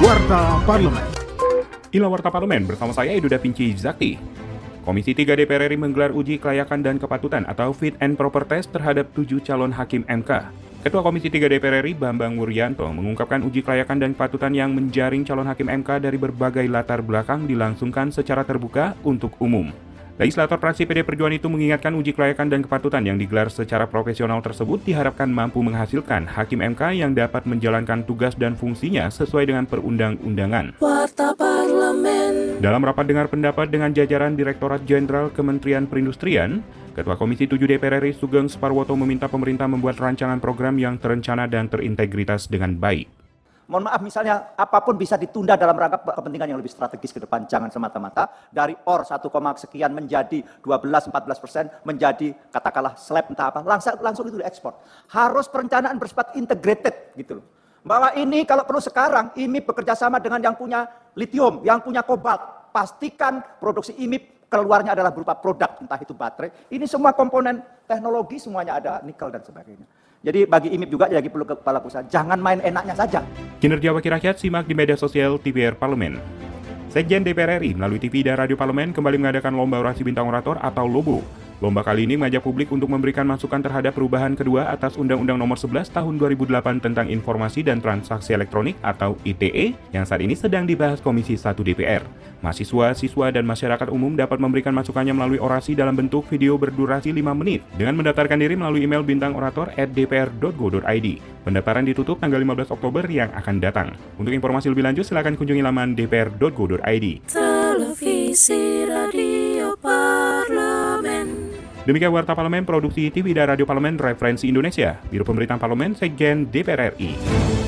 Warta Parlemen. Inilah Warta Parlemen bersama saya Edo Da Vinci Zakti. Komisi 3 DPR RI menggelar uji kelayakan dan kepatutan atau fit and proper test terhadap tujuh calon hakim MK. Ketua Komisi 3 DPR RI Bambang Wuryanto mengungkapkan uji kelayakan dan kepatutan yang menjaring calon hakim MK dari berbagai latar belakang dilangsungkan secara terbuka untuk umum. Legislator fraksi PD Perjuangan itu mengingatkan uji kelayakan dan kepatutan yang digelar secara profesional tersebut diharapkan mampu menghasilkan hakim MK yang dapat menjalankan tugas dan fungsinya sesuai dengan perundang-undangan. Dalam rapat dengar pendapat dengan jajaran Direktorat Jenderal Kementerian Perindustrian, Ketua Komisi 7 DPR RI Sugeng Sparwoto meminta pemerintah membuat rancangan program yang terencana dan terintegritas dengan baik. Mohon maaf misalnya apa pun bisa ditunda dalam rangka kepentingan yang lebih strategis ke depan. Jangan semata-mata dari OR 1, sekian menjadi 12-14 persen menjadi katakanlah slab entah apa. Langsung, langsung itu diekspor. Harus perencanaan bersifat integrated gitu loh. Bahwa ini kalau perlu sekarang IMIP bekerja sama dengan yang punya litium, yang punya kobalt. Pastikan produksi IMIP keluarnya adalah berupa produk, entah itu baterai. Ini semua komponen teknologi semuanya ada nikel dan sebagainya. Jadi bagi IMIP juga lagi perlu kepala pusat, jangan main enaknya saja. Kinerja Wakil Rakyat simak di media sosial TVR Parlemen. Sekjen DPR RI melalui TV dan Radio Parlemen kembali mengadakan Lomba Orasi Bintang Orator atau LOBO. Lomba kali ini mengajak publik untuk memberikan masukan terhadap perubahan kedua atas Undang-Undang Nomor 11 Tahun 2008 tentang Informasi dan Transaksi Elektronik atau ITE yang saat ini sedang dibahas Komisi 1 DPR. Mahasiswa, siswa, dan masyarakat umum dapat memberikan masukannya melalui orasi dalam bentuk video berdurasi 5 menit dengan mendaftarkan diri melalui email bintangorator@dpr.go.id. Pendaftaran ditutup tanggal 15 Oktober yang akan datang. Untuk informasi lebih lanjut silakan kunjungi laman dpr.go.id. Televisi Radio. Demikian Warta Parlemen Produksi TV dan Radio Parlemen Referensi Indonesia. Biro Pemberitaan Parlemen Sekjen DPR RI